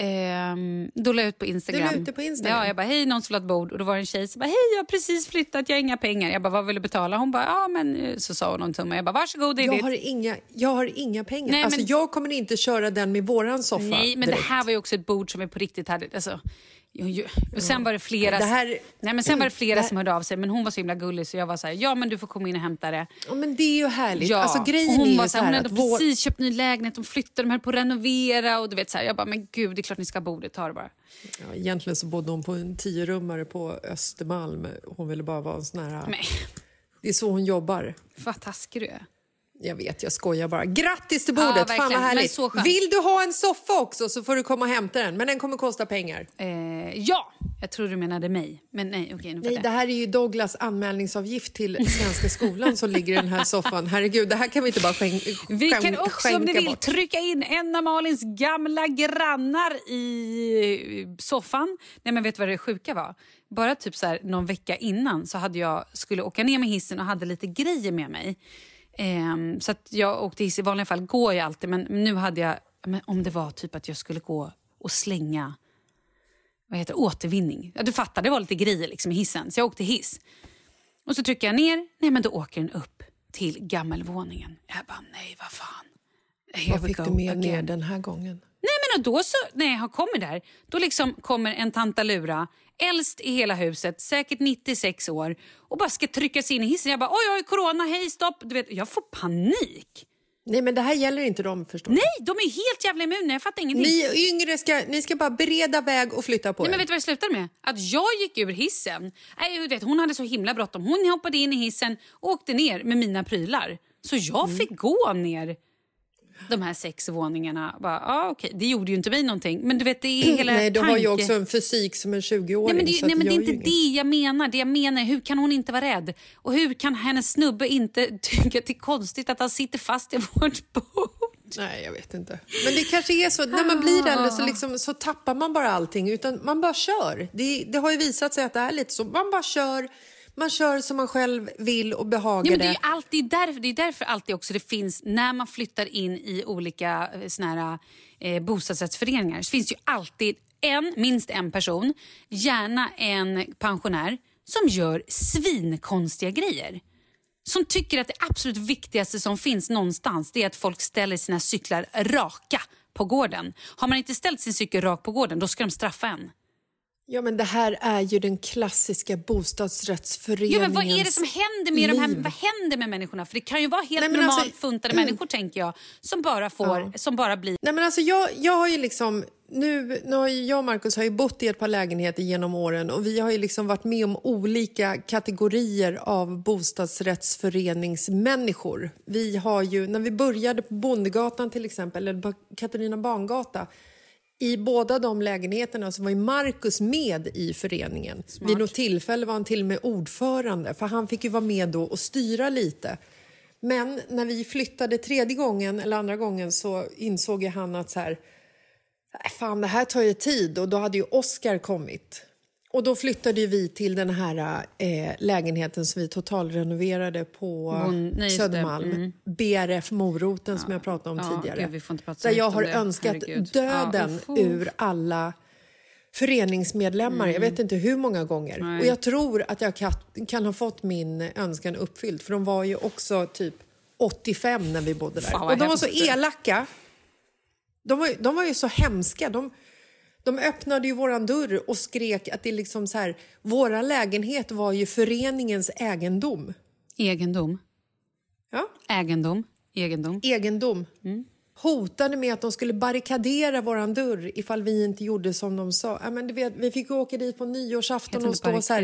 Ehm, då la jag ut på Instagram. Du la ut det på Instagram? Ja, jag bara, hej någon som ett bord. Och då var det en tjej som bara, hej jag har precis flyttat, jag har inga pengar. Jag bara, vad vill du betala? Hon bara, ja men eh, så sa hon någon. Jag bara, varsågod det är jag ditt. har, inga, jag har inga pengar. Nej, alltså, men... Jag kommer inte köra den med våran soffa Nej, men direkt. det här var ju också ett bord som vi på riktigt hade, alltså, och sen var det flera, det här, nej, men sen var det flera det som hörde av sig, men hon var så himla gullig så jag var så här, ja men du får komma in och hämta det. Ja men det är ju härligt. Ja. Alltså, grejen hon är var så här, hon hade vår... precis köpt ny lägenhet, de flyttade, de höll på att renovera och du vet så här, jag bara, men gud det är klart ni ska ha bordet, ta det bara. Ja, egentligen så bodde hon på en tiorummare på Östermalm. Hon ville bara vara en sån här... Nej. Det är så hon jobbar. Vad taskig du är. Jag vet, jag skojar bara. Grattis till bordet! Ja, Fan vad härligt. så Vill du ha en soffa också så får du komma och hämta den. Men den kommer kosta pengar. Eh, ja, jag tror du menade mig. Men nej, okej, nu nej, det här är ju Douglas anmälningsavgift till Svenska skolan som ligger i den här soffan. Herregud, det här kan vi inte bara skänka Vi kan också om ni vill bort. trycka in en av Malins gamla grannar i soffan. Nej men vet du vad det sjuka var? Bara typ så här, någon vecka innan så hade jag skulle åka ner med hissen och hade lite grejer med mig. Um, så att jag åkte hiss. I vanliga fall går jag alltid, men nu hade jag... Men om det var typ att jag skulle gå och slänga vad heter återvinning. Ja, du fattar, det var lite grejer liksom i hissen. Så jag åkte hiss. Och så trycker jag ner. Nej, men då åker den upp till gammelvåningen. Jag bara, nej vad fan. Here vad fick du med again. ner den här gången? Nej, men då så, när jag kommer där, då liksom kommer en tantalura, äldst i hela huset, säkert 96 år och bara ska trycka sig in i hissen. Jag bara, oj, oj, corona, hej, stopp. Du vet, jag får panik. Nej, men det här gäller inte dem, förstår Nej, de är helt jävla immuna. Jag fattar ingenting. Ni yngre ska, ni ska bara bereda väg och flytta på Nej, er. Men vet du vad det slutade med? Att jag gick ur hissen. Nej, vet, hon hade så himla bråttom. Hon hoppade in i hissen och åkte ner med mina prylar. Så jag mm. fick gå ner de här sex våningarna. Bara, ah, okay. Det gjorde ju inte mig någonting. Men du vet, det är hela Nej, du tanke... har ju också en fysik som en 20-åring. Nej, men det, nej, men det är inte inget. det jag menar. Det jag menar hur kan hon inte vara rädd? Och hur kan hennes snubbe inte tycka att det är konstigt att han sitter fast i vårt bord? Nej, jag vet inte. Men det kanske är så, när man blir äldre så, liksom, så tappar man bara allting. Utan man bara kör. Det, det har ju visat sig att det är lite så. Man bara kör man kör som man själv vill och behagar ja, men det. Är alltid därför, det är därför alltid också det finns, när man flyttar in i olika eh, såna här, eh, bostadsrättsföreningar, så finns det ju alltid en, minst en person, gärna en pensionär, som gör svinkonstiga grejer. Som tycker att det absolut viktigaste som finns någonstans det är att folk ställer sina cyklar raka på gården. Har man inte ställt sin cykel rak på gården, då ska de straffa en. Ja, men det här är ju den klassiska bostadsrättsföreningens ja, men Vad är det som händer med de här, vad händer med människorna? För det kan ju vara helt Nej, normalt alltså, funtade mm. människor tänker jag, som bara får, ja. som bara blir... Nej, men alltså jag, jag har ju liksom, nu, nu har jag och Markus har ju bott i ett par lägenheter genom åren och vi har ju liksom varit med om olika kategorier av bostadsrättsföreningsmänniskor. Vi har ju, när vi började på Bondegatan till exempel, eller på Katarina Bangata i båda de lägenheterna så var ju Marcus med i föreningen. Smart. Vid något tillfälle var han till och med ordförande för han fick ju vara med då och styra lite. Men när vi flyttade tredje gången eller andra gången så insåg han att så här, fan det här tar ju tid och då hade ju Oscar kommit. Och då flyttade vi till den här eh, lägenheten som vi totalrenoverade på Hon, nej, Södermalm. Mm. BRF Moroten ja. som jag pratade om ja, tidigare. Gud, där jag har önskat Herregud. döden ja, ur alla föreningsmedlemmar. Mm. Jag vet inte hur många gånger. Nej. Och jag tror att jag kan, kan, ha fått min önskan uppfylld. För de var ju också typ 85 när vi bodde där. Fan, och de var så elaka. De var, de var ju så hemska. De, de öppnade ju våran dörr och skrek att det liksom så här, våra lägenhet var ju föreningens egendom. Egendom? Ja. Egendom? Egendom? Egendom. Mm. Hotade med att de skulle barrikadera våran dörr ifall vi inte gjorde som de sa. Ja, men du vet, vi fick åka dit på nyårsafton och stå så här.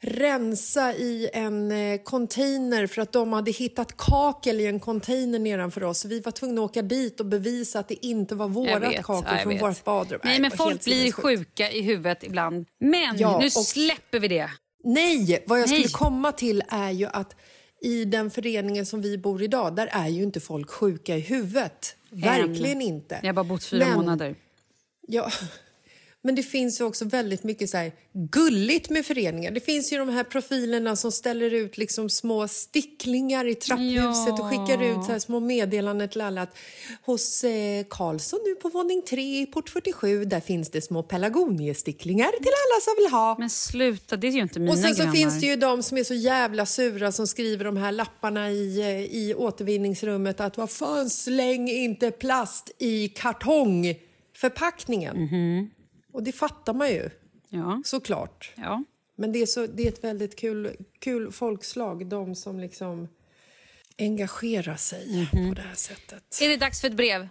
Rensa i en eh, container för att de hade hittat kakel i en container nedanför oss. Vi var tvungna att åka dit och bevisa att det inte var vårt kakel från vårt badrum. Nej, men folk blir sjuka i huvudet ibland. Men ja, nu släpper vi det. Nej, vad jag Nej. skulle komma till är ju att i den föreningen som vi bor i idag, där är ju inte folk sjuka i huvudet. Verkligen inte. Jag har bara bott fyra men, månader. Ja, men det finns också väldigt mycket så gulligt med föreningar. Det finns ju de här profilerna som ställer ut liksom små sticklingar i trapphuset ja. och skickar ut så små meddelanden till alla att hos eh, Karlsson nu på våning 3 i port 47 där finns det små pelargoniesticklingar till alla som vill ha. Men sluta, det är ju inte mina Och sen så grannar. finns det ju de som är så jävla sura som skriver de här lapparna i, eh, i återvinningsrummet att vad fan släng inte plast i kartongförpackningen. Mm -hmm. Och det fattar man ju, ja. såklart. Ja. Men det är, så, det är ett väldigt kul, kul folkslag, de som liksom engagerar sig mm på det här sättet. Är det dags för ett brev?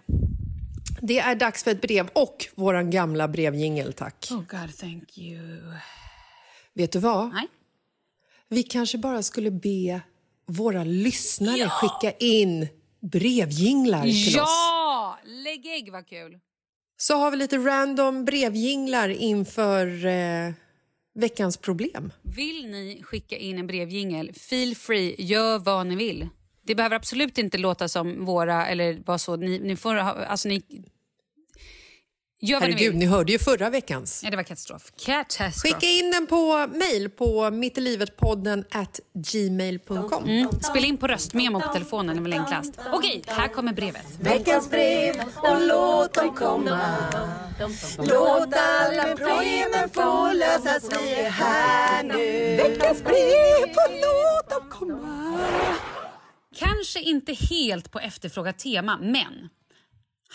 Det är dags för ett brev och vår gamla brevjingel, tack. Oh God, thank you. Vet du vad? Nej. Vi kanske bara skulle be våra lyssnare ja! skicka in brevjinglar till ja! oss. Ja! Lägg ägg, vad kul! Så har vi lite random brevjinglar inför eh, veckans problem. Vill ni skicka in en brevjingel, feel free, gör vad ni vill. Det behöver absolut inte låta som våra, eller vad så. Ni, ni får, alltså ni, Gör Herregud, ni, ni, hörde ju förra veckans. Ja, det var katastrof. katastrof. Skicka in den på mail på mittilivetpodden at gmail.com. Mm. Spela in på röstmemo på telefonen, det är väl enklast. Okej, här kommer brevet. Veckans brev och låt dem komma. Låt alla problemen få lösas, vi är här nu. Veckans brev och låt dem komma. Kanske inte helt på efterfrågat tema, men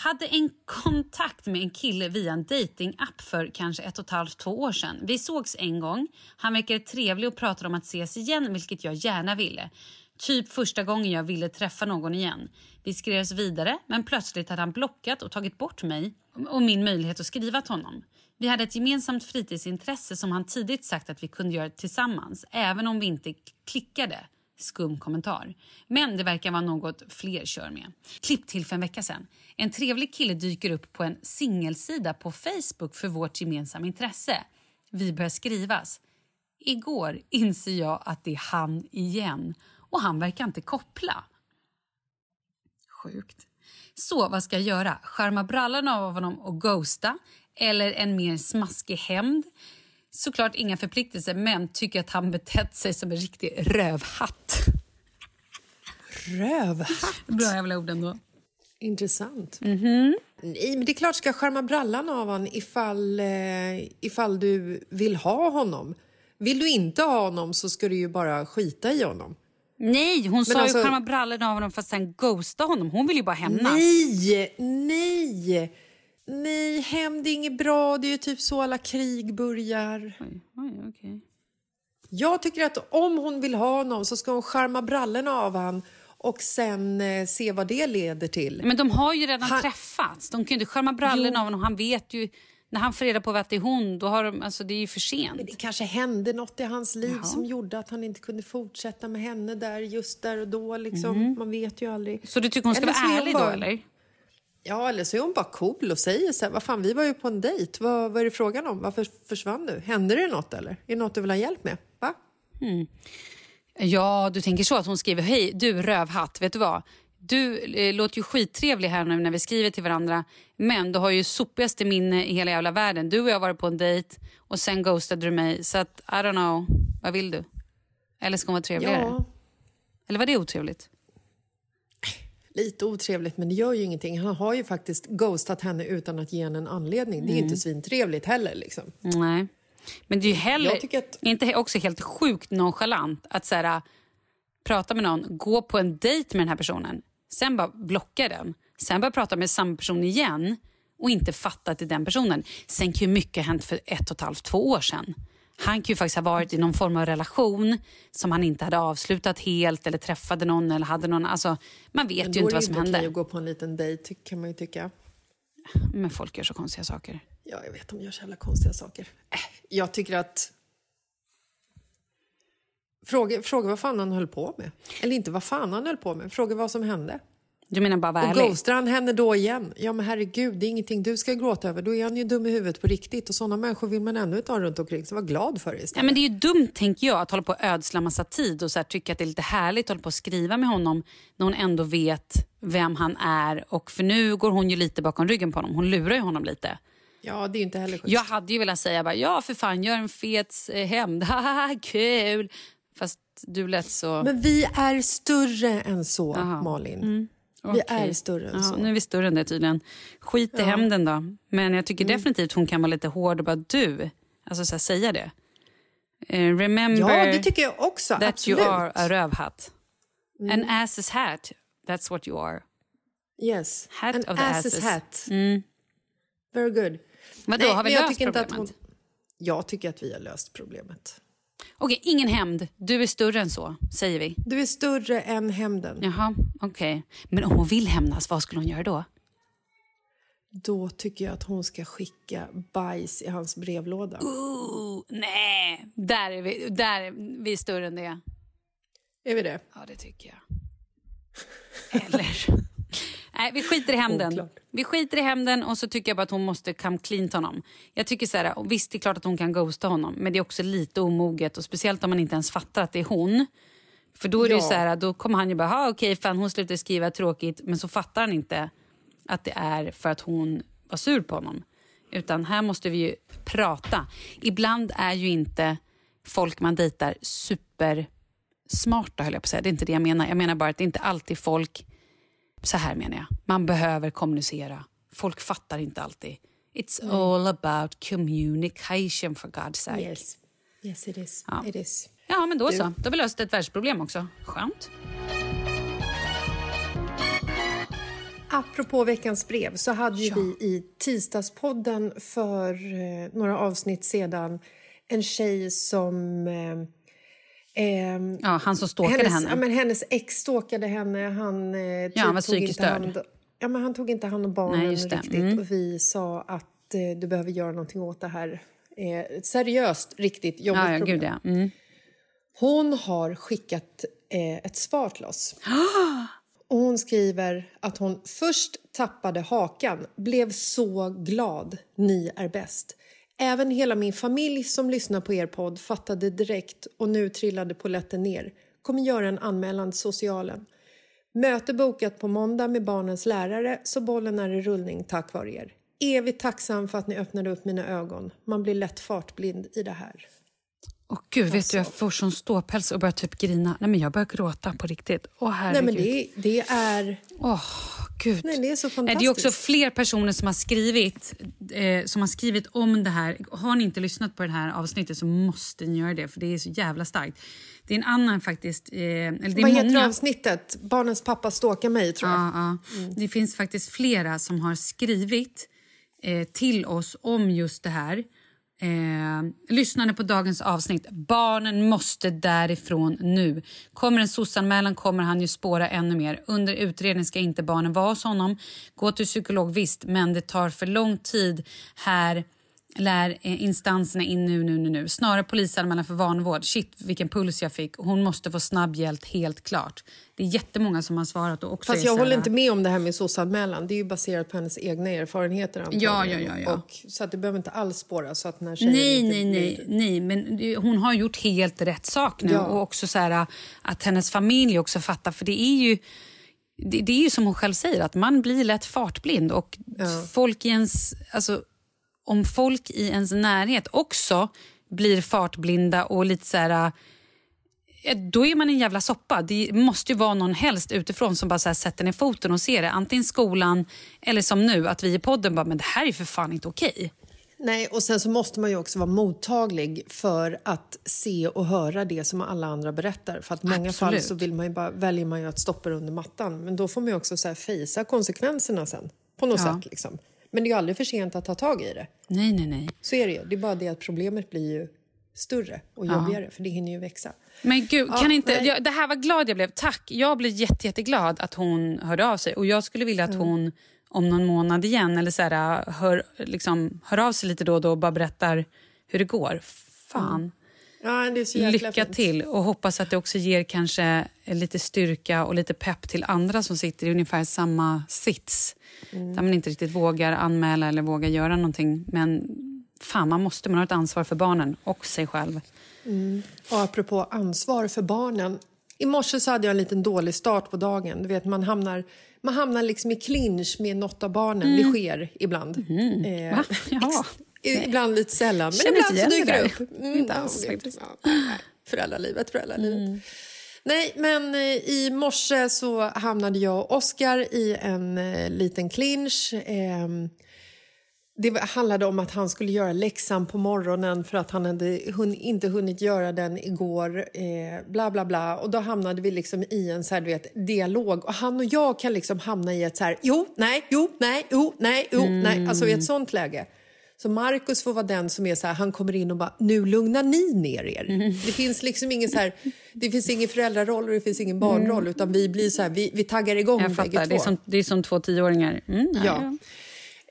hade en kontakt med en kille via en datingapp för kanske ett och ett halvt, två år sedan. Vi sågs en gång. Han verkade trevlig och pratade om att ses igen, vilket jag gärna ville. Typ första gången jag ville träffa någon igen. Vi skrevs vidare, men plötsligt hade han blockat och tagit bort mig och min möjlighet att skriva till honom. Vi hade ett gemensamt fritidsintresse som han tidigt sagt att vi kunde göra tillsammans, även om vi inte klickade skum kommentar. Men det verkar vara något fler kör med. Klipp till för en vecka sedan. En trevlig kille dyker upp på en singelsida på Facebook för vårt gemensamma intresse. Vi börjar skrivas. Igår inser jag att det är han igen och han verkar inte koppla. Sjukt. Så vad ska jag göra? Skärma brallan av honom och ghosta? Eller en mer smaskig hämnd? Såklart inga förpliktelser men tycker att han betett sig som en riktig rövhatt. Rövhatt? Bra jävla ord ändå. Intressant. Mm -hmm. Nej, men det är klart ska skärma brallan av honom ifall, eh, ifall du vill ha honom. Vill du inte ha honom så ska du ju bara skita i honom. Nej, hon men sa alltså... ju skärma brallan av honom för att sen ghosta honom. Hon vill ju bara hämnas. Nej, nej! Nej, hämnd är inget bra. Det är ju typ så alla krig börjar. Oj, oj, okay. Jag tycker att om hon vill ha honom så ska hon skärma brallorna av honom och sen eh, se vad det leder till. Men de har ju redan han... träffats. De kan ju inte skärma brallorna jo. av honom. Han vet ju... När han får reda på att det är hon, då har de, alltså det är ju för sent. Men det kanske hände något i hans liv Jaha. som gjorde att han inte kunde fortsätta med henne där just där och då. Liksom. Mm. Man vet ju aldrig. Så du tycker hon ska eller vara ärlig bara... då, eller? Ja, eller så är hon bara cool och säger så här, vad fan, vi var ju på en dejt. Vad, vad är det frågan om? Varför försvann du? Hände det något eller? Är det något du vill ha hjälp med? Va? Mm. Ja, du tänker så att hon skriver, hej du rövhatt, vet du vad? Du eh, låter ju skittrevlig här nu när vi skriver till varandra men du har ju sopigaste minne i hela jävla världen. Du och jag varit på en dejt och sen ghostade du mig så att I don't know, vad vill du? Eller ska hon vara trevligare? Ja. Eller var det otrevligt? Lite otrevligt, men det gör ju ingenting. Han har ju faktiskt ghostat henne utan att ge henne en anledning. Det är mm. inte svintrevligt heller. Liksom. Nej. Men det är ju heller att... inte också helt sjukt nonchalant att så här, prata med någon, gå på en dejt med den här personen, sen bara blocka den, sen börja prata med samma person igen och inte fatta att det är den personen. Sen kan ju mycket ha hänt för ett och ett halvt, två år sedan. Han kan ju faktiskt ha varit i någon form av relation som han inte hade avslutat helt eller träffade någon eller hade någon. Alltså, man vet ju inte vad som hände. Då är det inte okej att gå på en liten dejt kan man ju tycka. Men folk gör så konstiga saker. Ja, jag vet. De gör så jävla konstiga saker. Äh, jag tycker att... Fråga, fråga vad fan han höll på med. Eller inte vad fan han höll på med, fråga vad som hände. Du menar bara vara Och ärlig? ghostar han henne då igen? Ja men herregud, det är ingenting du ska gråta över. Då är han ju dum i huvudet på riktigt. Och sådana människor vill man ännu inte ha runt omkring. Så var glad för det Ja, istället. men det är ju dumt tänker jag att hålla på och ödsla massa tid och så här, tycka att det är lite härligt att hålla på och skriva med honom när hon ändå vet vem han är. Och för nu går hon ju lite bakom ryggen på honom. Hon lurar ju honom lite. Ja, det är inte heller schysst. Jag hade ju velat säga bara, ja för fan gör en fet eh, hämnd, kul. Fast du lät så... Men vi är större än så, Aha. Malin. Mm, Vi okej. är större än Ja, så. nu är vi större än det tydligen. Skit i Ja. hämnden då. Men jag tycker Mm. definitivt hon kan vara lite hård och bara du, alltså så här, säga det. Eh, remember Ja, det tycker jag också. that absolut. Mm. you are a rövhatt. An ass's hat, that's what you are. Yes. Hat An of the ass's asses. hat. Mm. Very good. Vadå, har vi löst problemet? hon- Jag tycker att vi har löst problemet. Okej, ingen hämnd. Du är större än så, säger vi. Du är större än hämnden. Jaha, okej. Men om hon vill hämnas, vad skulle hon göra då? Då tycker jag att hon ska skicka bajs i hans brevlåda. Ooh, nej, där är, vi, där är vi större än det. Är vi det? Ja, det tycker jag. Eller... Nej, vi skiter i hämnden. Vi skiter i hämnden och så tycker jag bara att hon måste come clean till honom. Jag tycker så här, visst det är klart att hon kan ghosta honom, men det är också lite omoget och speciellt om man inte ens fattar att det är hon. För då är det ju Ja. så här, då kommer han ju bara, "Ha, okej fan hon slutade skriva tråkigt, men så fattar han inte att det är för att hon var sur på honom. Utan här måste vi ju prata. Ibland är ju inte folk man dejtar supersmarta höll jag på att säga. Det är inte det jag menar. Jag menar bara att det inte alltid folk så här menar jag. Man behöver kommunicera. Folk fattar inte alltid. It's Mm. all about communication for God's sake. Yes. Yes, it is. Ja. It is. Ja, men då Du. så. Då har vi löst ett världsproblem också. Skönt. Apropå veckans brev så hade ju vi i tisdagspodden för eh, några avsnitt sedan en tjej som... Eh, Ja, han som stalkade hennes, henne. Ja, men hennes ex stalkade henne. Han, eh, typ han var tog psykiskt inte störd. ja, men Han tog inte hand om barnen Nej, riktigt. Mm. Och vi sa att eh, du behöver göra någonting åt det här. Eh, seriöst, riktigt jobbigt Ja, ja, problem. gud ja. Mm. Hon har skickat eh, ett svar till oss. Och hon skriver att hon först tappade hakan, blev så glad. Ni är bäst. Även hela min familj som lyssnar på er podd fattade direkt och nu trillade polletten ner. Kommer göra en anmälan till socialen. Möte bokat på måndag med barnens lärare så bollen är i rullning tack vare er. Evigt tacksam för att ni öppnade upp mina ögon. Man blir lätt fartblind i det här. Åh gud, vet Alltså. du, jag får sån ståpäls och börjar typ grina. Nej, men jag börjar gråta på riktigt. Åh Nej men det, det är... Åh, gud. Nej, det är så Nej, fantastiskt. Det är också fler personer som har skrivit eh, som har skrivit om det här. Har ni inte lyssnat på det här avsnittet så måste ni göra det för det är så jävla starkt. Det är en annan faktiskt... Eh, eller det är Vad heter många, avsnittet? Barnens pappa stalkar mig, tror jag. Ja, ja. Det finns faktiskt flera som har skrivit eh, till oss om just det här. Eh, lyssnande på dagens avsnitt. Barnen måste därifrån nu. Kommer en sossanmälan kommer han ju spåra ännu mer. Under utredning ska inte barnen vara hos honom. Gå till psykolog visst, men det tar för lång tid här lär eh, instanserna in nu, nu, nu, nu. Snarare polisanmälan för vanvård. Shit, vilken puls jag fick. Hon måste få snabb hjälp, helt klart. Det är jättemånga som har svarat. Och också Fast jag håller här- inte med om det här med sossanmälan. Det är ju baserat på hennes egna erfarenheter. Ja, ja, ja, ja. Och, så att det behöver inte alls spåra så att när tjejen Nej, nej, nej, nej, men hon har gjort helt rätt sak nu. Ja. Och också så här, att hennes familj också fattar. För det är ju det, det är ju som hon själv säger, att man blir lätt fartblind. Och Ja. folk i ens, alltså, om folk i ens närhet också blir fartblinda och lite så här... eh, Då är man en jävla soppa. Det måste ju vara någon helst utifrån som bara så sätter ner foten och ser det. Antingen skolan eller som nu, att vi i podden bara, men det här är för fan inte okej. Nej, och sen så måste man ju också vara mottaglig för att se och höra det som alla andra berättar. För att många fall Absolut. så vill man ju bara, väljer man ju att stoppa under mattan. Men då får man ju också så här fejsa konsekvenserna sen. På något Ja. sätt liksom. Men det är ju aldrig för sent att ta tag i det. Nej, nej, nej. Så är det ju. Det är bara det att problemet blir ju större och Ja. jobbigare. För det hinner ju växa. Men gud, Ja, kan inte, jag, det här var glad jag blev. Tack. Jag blev jätte, jätteglad att hon hörde av sig. Och Jag skulle vilja att Mm. hon om någon månad igen eller så här, hör, liksom, hör av sig lite då och då och bara berättar hur det går. Fan. Ja, Lycka fint. till och hoppas att det också ger kanske lite styrka och lite pepp till andra som sitter i ungefär samma sits. Mm. Där man inte riktigt vågar anmäla eller vågar göra någonting. Men fan, man måste. Man har ett ansvar för barnen och sig själv. Och apropå ansvar för barnen. I morse så hade jag en liten dålig start på dagen. Du vet, man hamnar, man hamnar liksom i clinch med något av barnen. Det sker ibland. Eh, Mm. Va? Jaha. Ibland lite sällan, men ibland så dyker det upp. Mm, Inte ja, alls, det- faktiskt. ja, nej, föräldralivet, föräldralivet. Nej, men eh, i morse så hamnade jag och Oskar i en eh, liten clinch. Ehm, det handlade om att han skulle göra läxan på morgonen för att han hade hun, inte hunnit göra den igår. Eh, bla, bla, bla. Och då hamnade vi liksom i en så här, du vet, dialog. Och han och jag kan liksom hamna i ett så här, jo, nej, jo, nej, jo, nej, jo, nej. Alltså i ett sånt läge. Så Markus får vara den som är så här, han kommer in och bara, nu lugnar ni ner er. Det finns liksom ingen så här, det finns ingen föräldraroll och det finns ingen barnroll utan vi blir så här, vi, vi taggar igång Jag fattar. Det är, två. som, det är som två tioåringar. Mm, ja, Ja.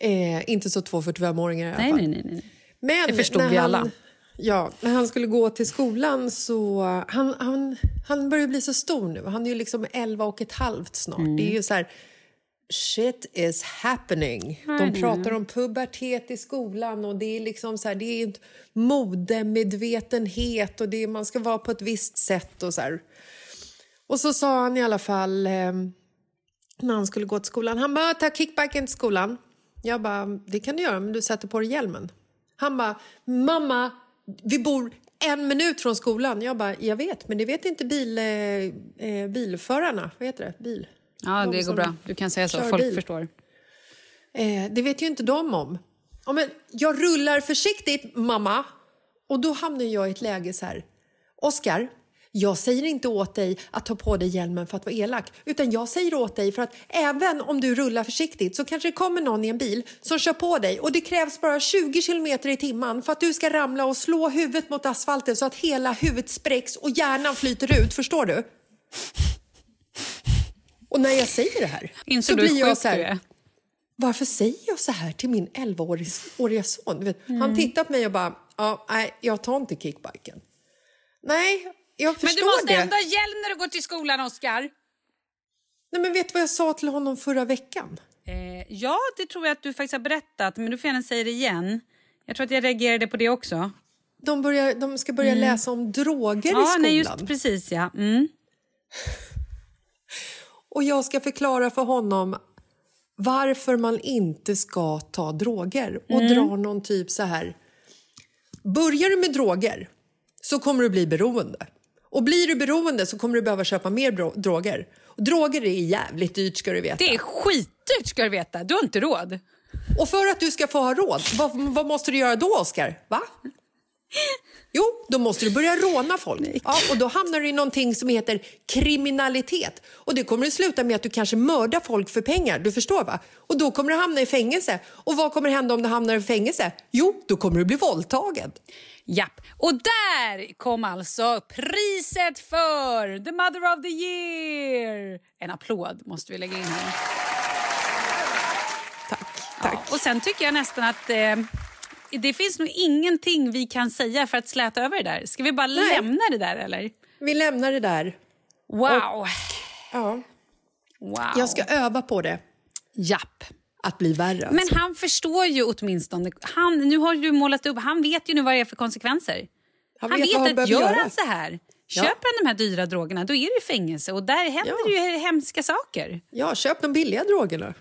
Eh, inte så två 45-åringar i alla fall. nej, nej, nej. Men Det förstod vi han, alla. Ja, när han skulle gå till skolan så... Han, han, han börjar bli så stor nu. Han är ju liksom 11 och ett halvt snart. Mm. Det är ju så här... Shit is happening. De pratar om pubertet i skolan och det är liksom så här, det är ett modemedvetenhet och det är, man ska vara på ett visst sätt och så här. Och så sa han i alla fall eh, när han skulle gå till skolan, han bara ta kickbacken till skolan. Jag bara, det kan du göra men du sätter på dig hjälmen. Han bara, mamma, vi bor en minut från skolan. Jag bara, jag vet, men det vet inte bil, eh, eh, bilförarna. Vad heter det? Bil. Ja, De det går bra. Du kan säga så. Folk bil. förstår. Eh, det vet ju inte de om. Ja, men jag rullar försiktigt, mamma. Och då hamnar jag i ett läge så här. Oskar, jag säger inte åt dig att ta på dig hjälmen för att vara elak. Utan jag säger åt dig för att även om du rullar försiktigt så kanske det kommer någon i en bil som kör på dig och det krävs bara 20 kilometer i timmen för att du ska ramla och slå huvudet mot asfalten så att hela huvudet spräcks och hjärnan flyter ut. Förstår du? Och när jag säger det här Inser så blir jag så här, varför säger jag så här till min 11-åriga son? Vet, Mm. Han tittar på mig och bara, ja, nej, jag tar inte kickbiken. Nej, jag Men förstår du måste det. ändå ha hjälm när du går till skolan, Oskar. Nej, men vet du vad jag sa till honom förra veckan? Eh, ja, det tror jag att du faktiskt har berättat, men du får gärna säga det igen. Jag tror att jag reagerade på det också. De, börjar, de ska börja läsa om droger i Mm. Ja, skolan. nej, just precis ja. Mm. Och jag ska förklara för honom varför man inte ska ta droger och Mm. dra någon typ så här. Börjar du med droger så kommer du bli beroende. Och blir du beroende så kommer du behöva köpa mer droger. Och droger är jävligt dyrt ska du veta. Det är skitdyrt ska du veta. Du har inte råd. Och för att du ska få ha råd, vad, vad måste du göra då Oskar? Va? Jo, då måste du börja råna folk. Ja, och då hamnar du i någonting som heter kriminalitet. Och det kommer att sluta med att du kanske mördar folk för pengar. Du förstår va? Och då kommer du hamna i fängelse. Och vad kommer hända om du hamnar i fängelse? Jo, då kommer du bli våldtagen. Japp. Och där kom alltså priset för The Mother of the Year. En applåd måste vi lägga in här. Tack. Ja, och sen tycker jag nästan att eh, det finns nog ingenting vi kan säga för att släta över det där. Ska vi bara Nej. lämna det där eller? Vi lämnar det där. Wow. Ja, wow. jag ska öva på det. Japp. Att bli värre. Men Alltså. han förstår ju åtminstone. Han, nu har du målat upp, han vet ju nu vad det är för konsekvenser. Han, vet vet, han att gör han så här, Ja. köper han de här dyra drogerna, då är det fängelse och där händer Ja. ju hemska saker. Ja, köp de billiga drogerna.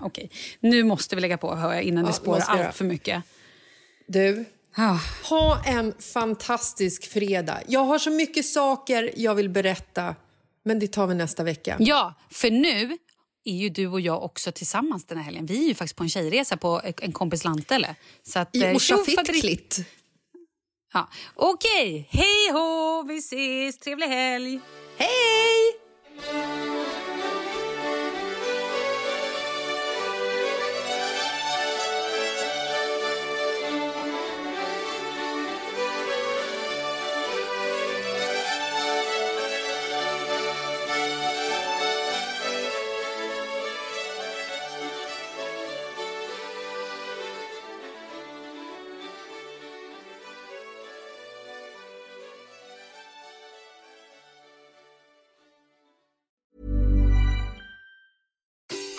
Okej, nu måste vi lägga på hör jag, innan Ja, det spårar allt för mycket. Du, Ah. Ha en fantastisk fredag. Jag har så mycket saker jag vill berätta, men det tar vi nästa vecka. Ja, för nu är ju du och jag också tillsammans den här helgen. Vi är ju faktiskt på en tjejresa på en kompis lantele. Så att, I eh, Orsa. Ja. Okej, hej hå, vi ses, trevlig helg! Hej!